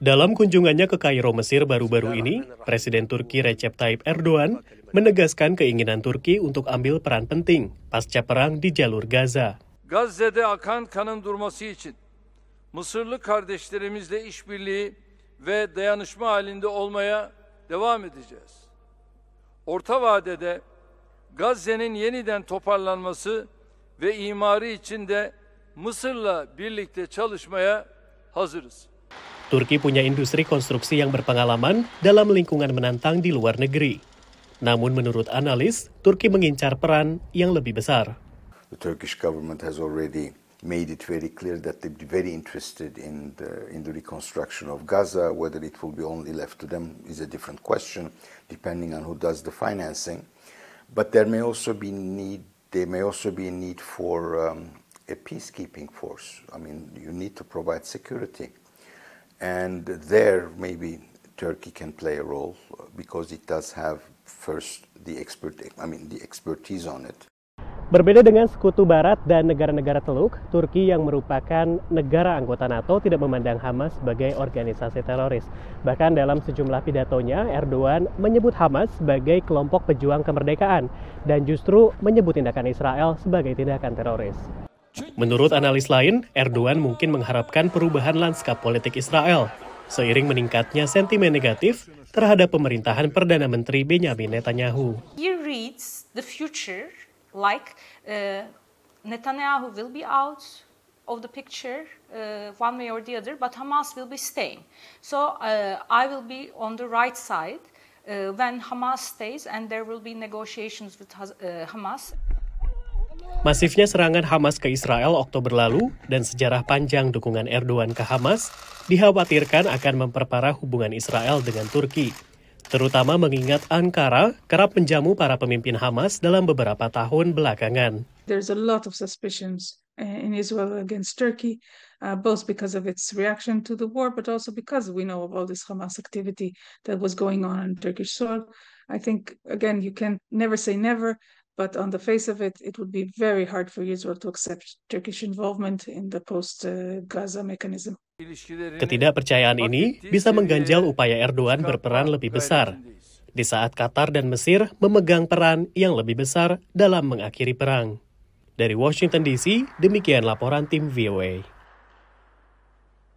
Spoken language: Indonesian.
Dalam kunjungannya ke Kairo, Mesir baru-baru ini, Presiden Turki Recep Tayyip Erdogan menegaskan keinginan Turki untuk ambil peran penting pasca perang di jalur Gaza. Gazze'de akan kanın durması için Mısırlı kardeşlerimizle işbirliği ve dayanışma halinde olmaya devam edeceğiz. Orta vadede Gazze'nin yeniden toparlanması ve imarı için de Mısır'la birlikte çalışmaya hazırız. Turki punya industri konstruksi yang berpengalaman dalam lingkungan menantang di luar negeri. Namun menurut analis, Turki mengincar peran yang lebih besar. The Turkish government has already made it very clear that they'd be very interested in the, in the reconstruction of Gaza. Whether it will be only left to them is a different question, depending on who does the financing. But there may also be need. There may also be a need for um, a peacekeeping force. I mean, you need to provide security, and there maybe Turkey can play a role because it does have first the expert. I mean, the expertise on it. Berbeda dengan sekutu barat dan negara-negara teluk, Turki yang merupakan negara anggota NATO tidak memandang Hamas sebagai organisasi teroris. Bahkan dalam sejumlah pidatonya, Erdogan menyebut Hamas sebagai kelompok pejuang kemerdekaan dan justru menyebut tindakan Israel sebagai tindakan teroris. Menurut analis lain, Erdogan mungkin mengharapkan perubahan lanskap politik Israel seiring meningkatnya sentimen negatif terhadap pemerintahan Perdana Menteri Benjamin Netanyahu. He reads the future like uh, Netanyahu will be out of the picture uh, one way or the other, but Hamas will be staying. So uh, I will be on the right side uh, when Hamas stays, and there will be negotiations with uh, Hamas. Masifnya serangan Hamas ke Israel Oktober lalu dan sejarah panjang dukungan Erdogan ke Hamas dikhawatirkan akan memperparah hubungan Israel dengan Turki terutama mengingat Ankara kerap menjamu para pemimpin Hamas dalam beberapa tahun belakangan. There's a lot of suspicions uh, in Israel against Turkey, uh, both because of its reaction to the war, but also because we know of all this Hamas activity that was going on on Turkish soil. I think, again, you can never say never, but on the face of it, it would be very hard for Israel to accept Turkish involvement in the post-Gaza mechanism. Ketidakpercayaan ini bisa mengganjal upaya Erdogan berperan lebih besar di saat Qatar dan Mesir memegang peran yang lebih besar dalam mengakhiri perang. Dari Washington DC, demikian laporan tim VOA.